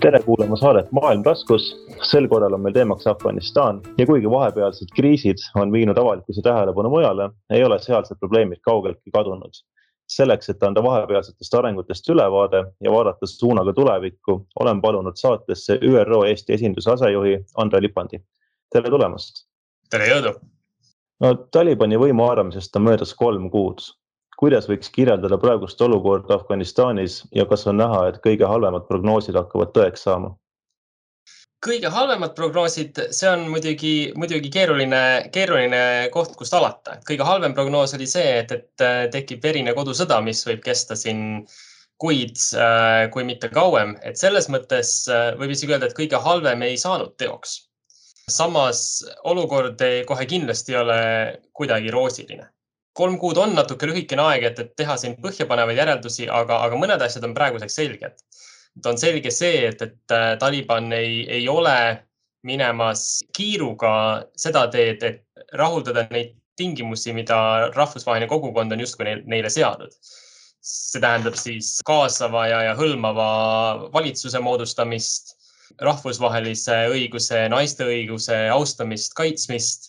tere kuulama saadet Maailm taskus. sel korral on meil teemaks Afganistan ja kuigi vahepealsed kriisid on viinud avalikkuse tähelepanu mujale, ei ole sealsed probleemid kaugeltki kadunud. selleks, et anda vahepealsetest arengutest ülevaade ja vaadata suunaga tulevikku, olen palunud saatesse ÜRO Eesti esinduse asejuhi Andre Lipandi. tere tulemast. tere, jõudu. no Talibani võimu haaramisest on möödas kolm kuud kuidas võiks kirjeldada praegust olukorda Afganistanis ja kas on näha, et kõige halvemad prognoosid hakkavad tõeks saama? kõige halvemad prognoosid, see on muidugi, muidugi keeruline, keeruline koht, kust alata. kõige halvem prognoos oli see, et, et äh, tekib verine kodusõda, mis võib kesta siin kuid, äh, kui mitte kauem, et selles mõttes äh, võib isegi öelda, et kõige halvem ei saanud teoks. samas olukord ei, kohe kindlasti ei ole kuidagi roosiline kolm kuud on natuke lühikene aeg, et, et teha siin põhjapanevaid järeldusi, aga, aga mõned asjad on praeguseks selged. et on selge see, et, et äh, Taliban ei, ei ole minemas kiiruga seda teed, et rahuldada neid tingimusi, mida rahvusvaheline kogukond on justkui neil, neile seadnud. see tähendab siis kaasava ja, ja hõlmava valitsuse moodustamist, rahvusvahelise õiguse, naiste õiguse austamist, kaitsmist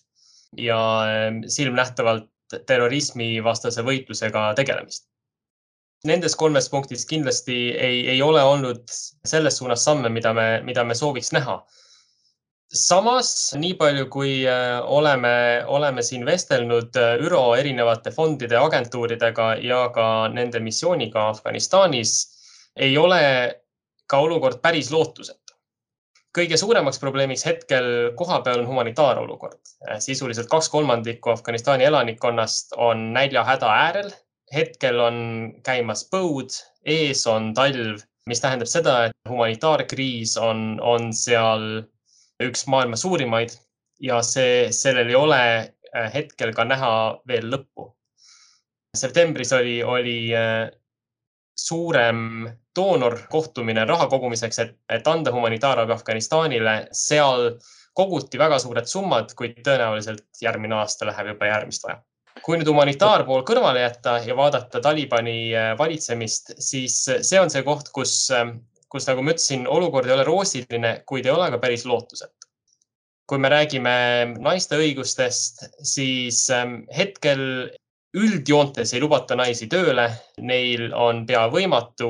ja äh, silmnähtavalt terrorismivastase võitlusega tegelemist. Nendes kolmes punktis kindlasti ei, ei ole olnud selles suunas samme, mida me, mida me sooviks näha. samas, nii palju kui äh, oleme, oleme siin vestelnud äh, ÜRO erinevate fondide, agentuuridega ja ka nende missiooniga Afganistanis, ei ole ka olukord päris lootusetu kõige suuremaks probleemiks hetkel kohapeal on humanitaarolukord. sisuliselt kaks kolmandikku Afganistani elanikkonnast on näljahäda äärel. hetkel on käimas põud, ees on talv, mis tähendab seda, et humanitaarkriis on, on seal üks maailma suurimaid ja see, sellel ei ole äh, hetkel ka näha veel lõppu. septembris oli, oli äh, suurem doonorkohtumine raha kogumiseks, et, et anda humanitaarabi Afganistanile. seal koguti väga suured summad, kuid tõenäoliselt järgmine aasta läheb juba järgmist vaja. kui nüüd humanitaarpool kõrvale jätta ja vaadata Talibani äh, valitsemist, siis see on see koht, kus, äh, kus nagu ma ütlesin, olukord ei ole roosiline, kuid ei ole ka päris lootusetu. kui me räägime naiste õigustest, siis ähm, hetkel üldjoontes ei lubata naisi tööle, neil on pea võimatu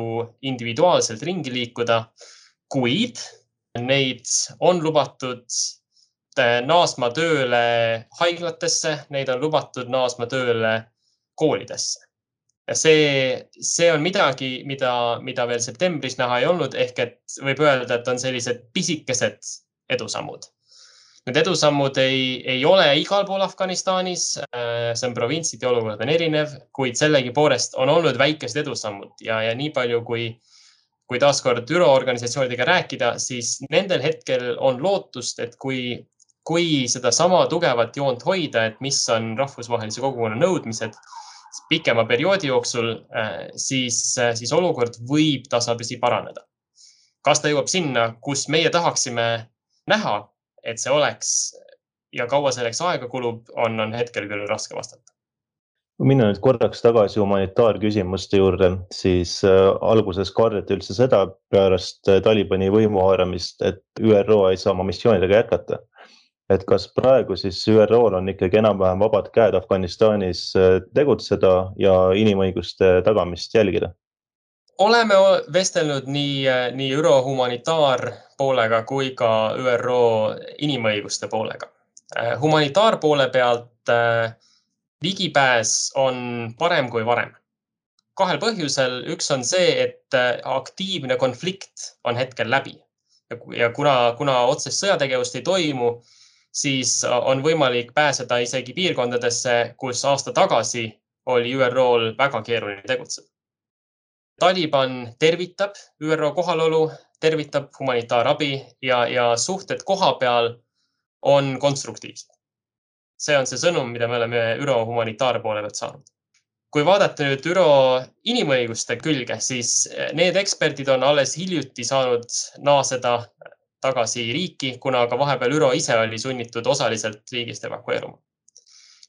individuaalselt ringi liikuda, kuid neid on lubatud äh, naasma tööle haiglatesse, neid on lubatud naasma tööle koolidesse. ja see, see on midagi, mida, mida veel septembris näha ei olnud, ehk et võib öelda, et on sellised pisikesed edusammud Need edusammud ei, ei ole igal pool Afganistanis, äh, see on provintsiti olukord on erinev, kuid sellegipoolest on olnud väikesed edusammud ja, ja nii palju, kui, kui taaskord ÜRO organisatsioonidega rääkida, siis nendel hetkel on lootust, et kui, kui sedasama tugevat joont hoida, et mis on rahvusvahelise kogukonna nõudmised pikema perioodi jooksul, äh, siis, äh, siis olukord võib tasapisi paraneda. kas ta jõuab sinna, kus meie tahaksime näha, et see oleks ja kaua selleks aega kulub, on, on hetkel küll raske vastata. kui minna nüüd korraks tagasi humanitaarküsimuste juurde, siis äh, alguses kardeti üldse seda pärast äh, Talibani võimu haaramist, et ÜRO ei saa oma missioonidega jätkata. et kas praegu siis ÜRO-l on ikkagi enam-vähem vabad käed Afganistanis äh, tegutseda ja inimõiguste tagamist jälgida? Oleme vestelnud nii, nii ÜRO humanitaarpoolega kui ka ÜRO inimõiguste poolega. Äh, humanitaarpoole pealt äh, ligipääs on parem kui varem. kahel põhjusel, üks on see, et äh, aktiivne konflikt on hetkel läbi ja kuna, kuna otsest sõjategevust ei toimu, siis on võimalik pääseda isegi piirkondadesse, kus aasta tagasi oli ÜRO-l väga keeruline tegutseda Taliban tervitab ÜRO kohalolu, tervitab humanitaarabi ja, ja suhted koha peal on konstruktiivsed. see on see sõnum, mida me oleme ÜRO humanitaarpoole pealt saanud. kui vaadata nüüd ÜRO inimõiguste külge, siis need eksperdid on alles hiljuti saanud naaseda tagasi riiki, kuna ka vahepeal ÜRO ise oli sunnitud osaliselt riigist evakueeruma.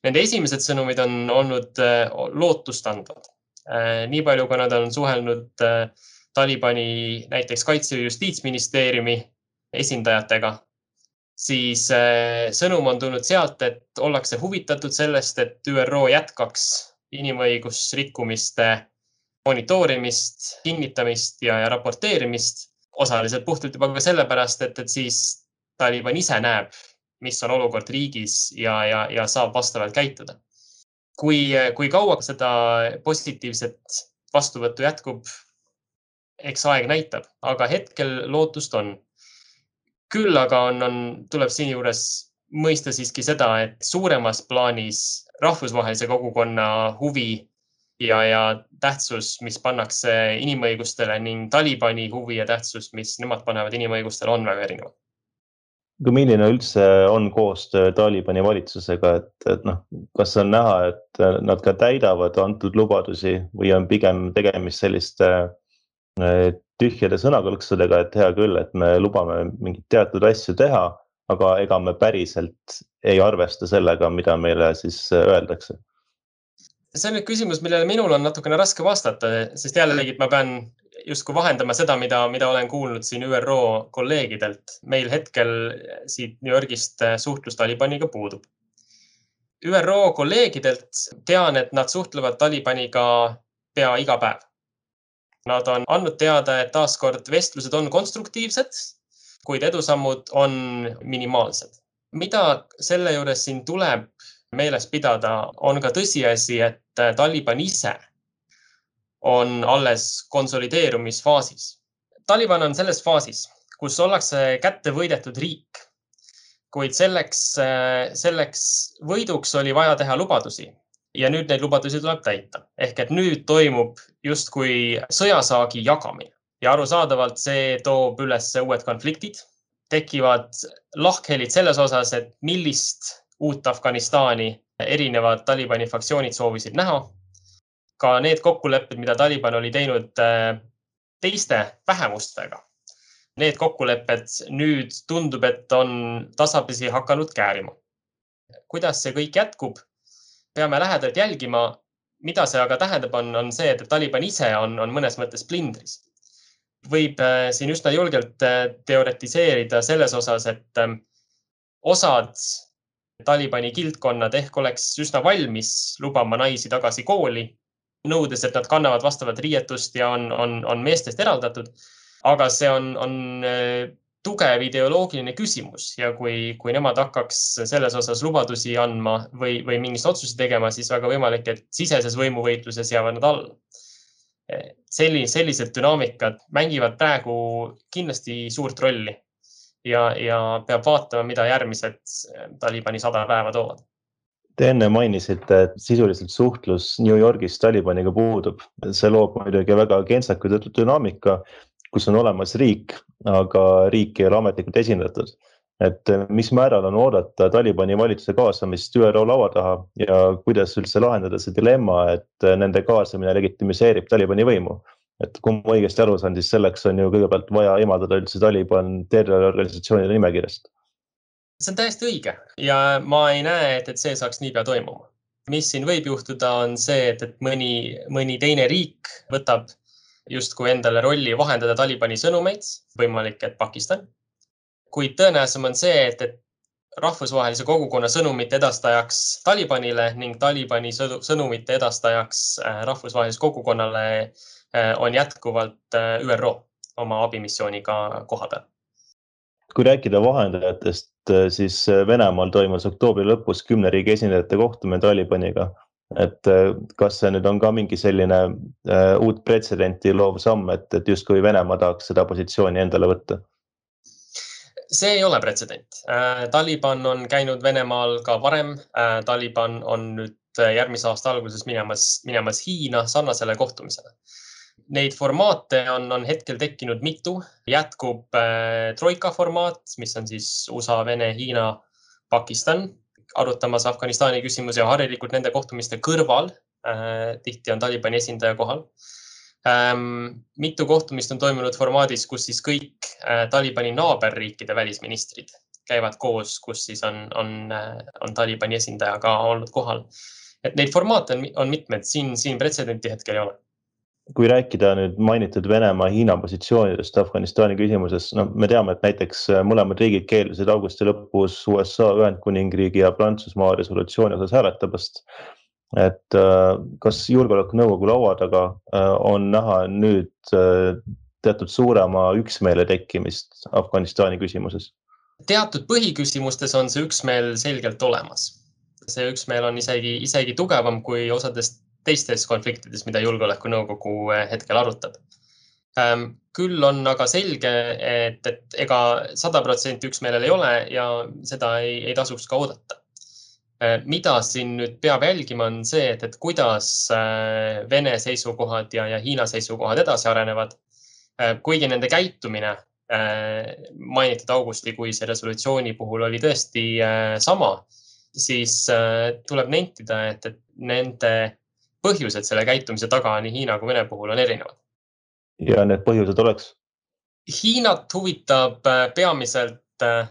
Nende esimesed sõnumid on olnud lootustandvad Äh, nii palju, kui nad on suhelnud äh, Talibani näiteks Kaitse- ja Justiitsministeeriumi esindajatega, siis äh, sõnum on tulnud sealt, et ollakse huvitatud sellest, et ÜRO jätkaks inimõigusrikkumiste monitoorimist, kinnitamist ja, ja raporteerimist. osaliselt puhtalt juba ka sellepärast, et, et siis Taliban ise näeb, mis on olukord riigis ja, ja, ja saab vastavalt käituda. Kui, kui kaua seda positiivset vastuvõttu jätkub, eks aeg näitab, aga hetkel lootust on. küll aga on, on, tuleb siinjuures mõista siiski seda, et suuremas plaanis rahvusvahelise kogukonna huvi ja, ja tähtsus, mis pannakse inimõigustele ning Talibani huvi ja tähtsus, mis nemad panevad inimõigustele, on väga erinevad aga milline üldse on koostöö Talibani valitsusega, et, et noh, kas on näha, et nad ka täidavad antud lubadusi või on pigem tegemist selliste eh, tühjade sõnakõlksudega, et hea küll, et me lubame mingeid teatud asju teha, aga ega me päriselt ei arvesta sellega, mida meile siis öeldakse? See on nüüd küsimus, millele minul on natukene raske vastata, sest jällegi ma pean justkui vahendama seda, mida, mida olen kuulnud siin ÜRO kolleegidelt. meil hetkel siit New Yorgist suhtlus Talibaniga puudub. ÜRO kolleegidelt tean, et nad suhtlevad Talibaniga pea iga päev. Nad on andnud teada, et taaskord vestlused on konstruktiivsed, kuid edusammud on minimaalsed. mida selle juures siin tuleb meeles pidada, on ka tõsiasi, et Taliban ise on alles konsolideerumisfaasis. Taliban on selles faasis, kus ollakse kätte võidetud riik. kuid selleks, selleks võiduks oli vaja teha lubadusi ja nüüd neid lubadusi tuleb täita. ehk et nüüd toimub justkui sõjasaagi jagamine ja arusaadavalt see toob üles uued konfliktid, tekivad lahkhelid selles osas, et millist uut Afganistani erinevad Talibani fraktsioonid soovisid näha. Ka need kokkulepped, mida Taliban oli teinud äh, teiste vähemustega, need kokkulepped nüüd tundub, et on tasapisi hakanud käärima. kuidas see kõik jätkub, peame lähedalt jälgima. mida see aga tähendab, on, on see, et Taliban ise on, on mõnes mõttes plindris. võib äh, siin üsna julgelt äh, teoretiseerida selles osas, et osad Talibani kildkonnad ehk oleks üsna valmis lubama naisi tagasi kooli, nõudes, et nad kannavad vastavat riietust ja on, on, on meestest eraldatud. aga see on, on äh, tugev ideoloogiline küsimus ja kui, kui nemad hakkaks selles osas lubadusi andma või, või mingist otsuseid tegema, siis väga võimalik, et siseses võimuvõitluses jäävad nad alla. selline, sellised dünaamikad mängivad praegu kindlasti suurt rolli ja, ja peab vaatama, mida järgmised eh, Talibani sada päeva toovad. Te enne mainisite, et sisuliselt suhtlus New Yorgis Talibaniga puudub, see loob muidugi väga kentsaku dünaamika, kus on olemas riik, aga riik ei ole ametlikult esindatud. et mis määral on oodata Talibani valitsuse kaasamist ÜRO laua taha ja kuidas üldse lahendada see dilemma, et nende kaasamine legitimiseerib Talibani võimu et kui ma õigesti aru saan, siis selleks on ju kõigepealt vaja eemaldada üldse Taliban terroriorganisatsioonide nimekirjast. See on täiesti õige ja ma ei näe, et, et see saaks niipea toimuma. mis siin võib juhtuda, on see, et, et mõni, mõni teine riik võtab justkui endale rolli vahendada Talibani sõnumeid, võimalik, et Pakistan. kuid tõenäolisem on see, et, et rahvusvahelise kogukonna sõnumite edastajaks Talibanile ning Talibani sõnumite edastajaks äh, rahvusvahelisele kogukonnale Äh, on jätkuvalt äh, ÜRO oma abimissiooniga koha peal. Kui rääkida vahendajatest, äh, siis Venemaal toimus oktoobri lõpus kümne riigi esindajate kohtumine Talibaniga. et kas see nüüd on ka mingi selline uh, uut pretsedenti loov samm, et, et justkui Venemaa tahaks seda positsiooni endale võtta? see ei ole pretsedent. Taliban on käinud Venemaal ka varem. Taliban on nüüd järgmise aasta alguses minemas, minemas Hiina sarnasele kohtumisele Neid formaate on, on hetkel tekkinud mitu, jätkub äh, troika formaat, mis on siis USA, Vene, Hiina, Pakistan, arutamas Afganistani küsimusi ja harilikult nende kohtumiste kõrval äh, tihti on Talibani esindaja kohal ähm,. mitu kohtumist on toimunud formaadis, kus siis kõik äh, Talibani naaberriikide välisministrid käivad koos, kus siis on, on, äh, on Talibani esindaja ka olnud kohal. et neid formaate on, on mitmeid, siin, siin pretsedenti hetkel ei ole kui rääkida nüüd mainitud Venemaa-Hiina positsioonidest Afganistani küsimuses, no me teame, et näiteks äh, mõlemad riigid keeldusid augusti lõpus USA, Ühendkuningriigi ja Prantsusmaa resolutsiooni osas hääletamast. et äh, kas julgeolekunõukogu laua taga on näha nüüd teatud suurema üksmeele tekkimist Afganistani küsimuses? teatud põhiküsimustes on see üksmeel selgelt olemas. see üksmeel on isegi, isegi tugevam kui osadest teistes konfliktides, mida Julgeolekunõukogu eh, hetkel arutab. Ehm, küll on aga selge, et, et ega sada protsenti üksmeelel ei ole ja seda ei, ei tasuks ka oodata. Ehm, mida siin nüüd peab jälgima, on see, et, et kuidas eh, Vene seisukohad ja, ja Hiina seisukohad edasi arenevad. Ehm, kuigi nende käitumine mainitud augustikuise resolutsiooni puhul oli tõesti sama, siis tuleb nentida, et, et nende põhjused selle käitumise taga nii Hiina kui Vene puhul on erinevad. ja need põhjused oleks? Hiinat huvitab äh, peamiselt äh,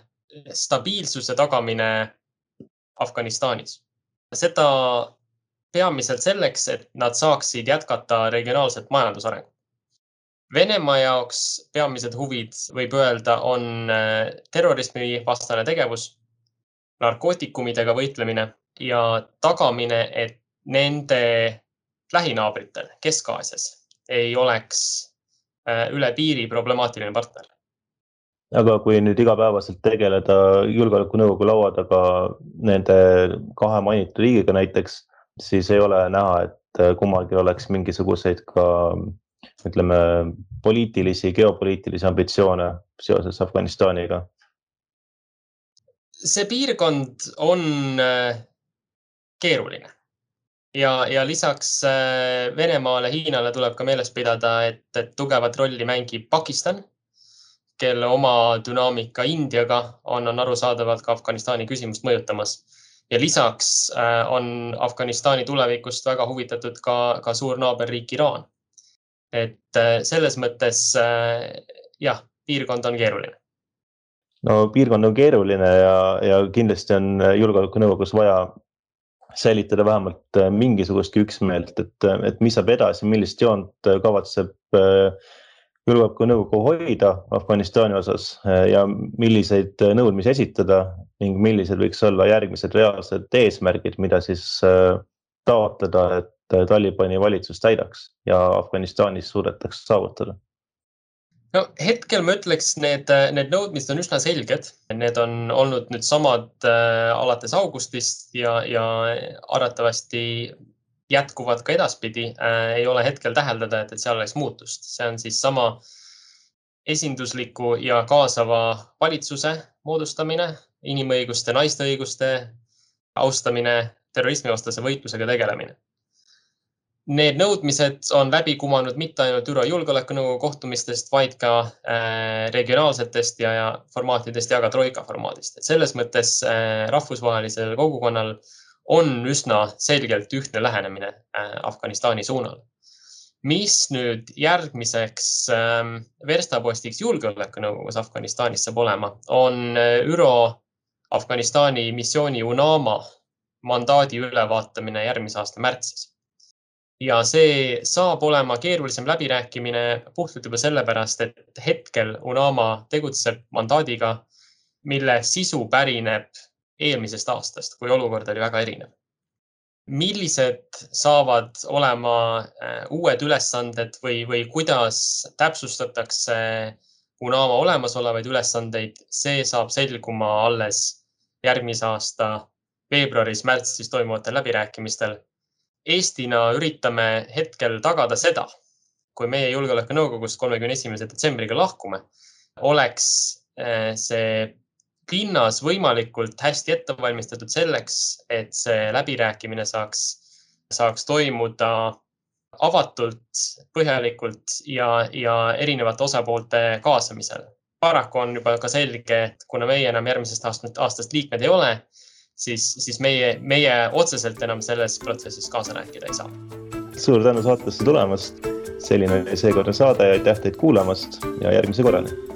stabiilsuse tagamine Afganistanis. seda peamiselt selleks, et nad saaksid jätkata regionaalset majandusarengut. Venemaa jaoks peamised huvid, võib öelda, on äh, terrorismivastane tegevus, narkootikumidega võitlemine ja tagamine, et nende lähinaabritel Kesk-Aasias ei oleks äh, üle piiri problemaatiline partner. aga kui nüüd igapäevaselt tegeleda julgeolekunõukogu laua taga nende kahe mainitud riigiga näiteks, siis ei ole näha, et kummalgi oleks mingisuguseid ka ütleme, poliitilisi, geopoliitilisi ambitsioone seoses Afganistaniga. see piirkond on äh, keeruline ja, ja lisaks äh, Venemaale, Hiinale tuleb ka meeles pidada, et, et tugevat rolli mängib Pakistan, kelle oma dünaamika Indiaga on, on arusaadavalt ka Afganistani küsimust mõjutamas. ja lisaks äh, on Afganistani tulevikust väga huvitatud ka, ka suur naaberriik Iraan. et äh, selles mõttes jah, piirkond on keeruline no piirkond on keeruline ja, ja kindlasti on julgeolekunõukogus vaja säilitada vähemalt äh, mingisugustki üksmeelt, et, äh, et mis saab edasi, millist joont äh, kavatseb julgeolekunõukogu hoida Afganistani osas ja milliseid nõudmisi esitada ning millised võiks olla järgmised reaalsed eesmärgid, mida siis taotleda, et Talibani valitsus täidaks ja Afganistanis suudetaks saavutada no hetkel ma ütleks, need, need nõudmised on üsna selged, need on olnud nüüd samad äh, alates augustist ja, ja arvatavasti jätkuvad ka edaspidi. Äh,. ei ole hetkel täheldada, et, et seal oleks muutust, see on siis sama esindusliku ja kaasava valitsuse moodustamine, inimõiguste, naiste õiguste austamine, terrorismivastase võitlusega tegelemine Need nõudmised on läbi kumanud mitte ainult ÜRO Julgeolekunõukogu kohtumistest, vaid ka äh, regionaalsetest ja, ja formaatidest ja ka Troika formaadist. et selles mõttes äh, rahvusvahelisel kogukonnal on üsna selgelt ühtne lähenemine äh, Afganistani suunal. mis nüüd järgmiseks ähm, verstapostiks Julgeolekunõukogus Afganistanis saab olema, on ÜRO Afganistani missiooni UNAMA mandaadi ülevaatamine järgmise aasta märtsis ja see saab olema keerulisem läbirääkimine puhtalt juba sellepärast, et hetkel UNAMA tegutseb mandaadiga, mille sisu pärineb eelmisest aastast, kui olukord oli väga erinev. millised saavad olema äh, uued ülesanded või, või kuidas täpsustatakse UNAMA olemasolevaid ülesandeid, see saab selguma alles järgmise aasta veebruaris-märtsis toimuvatel läbirääkimistel Eestina üritame hetkel tagada seda, kui meie Julgeolekunõukogust kolmekümne esimese detsembriga lahkume, oleks eh, see pinnas võimalikult hästi ette valmistatud selleks, et see läbirääkimine saaks, saaks toimuda avatult, põhjalikult ja, ja erinevate osapoolte kaasamisel. paraku on juba ka selge, et kuna meie enam järgmisest aastast, aastast liikmed ei ole, siis, siis meie, meie otseselt enam selles protsessis kaasa rääkida ei saa. suur tänu saatesse tulemast. selline oli seekordne saade ja aitäh teid kuulamast ja järgmise korrani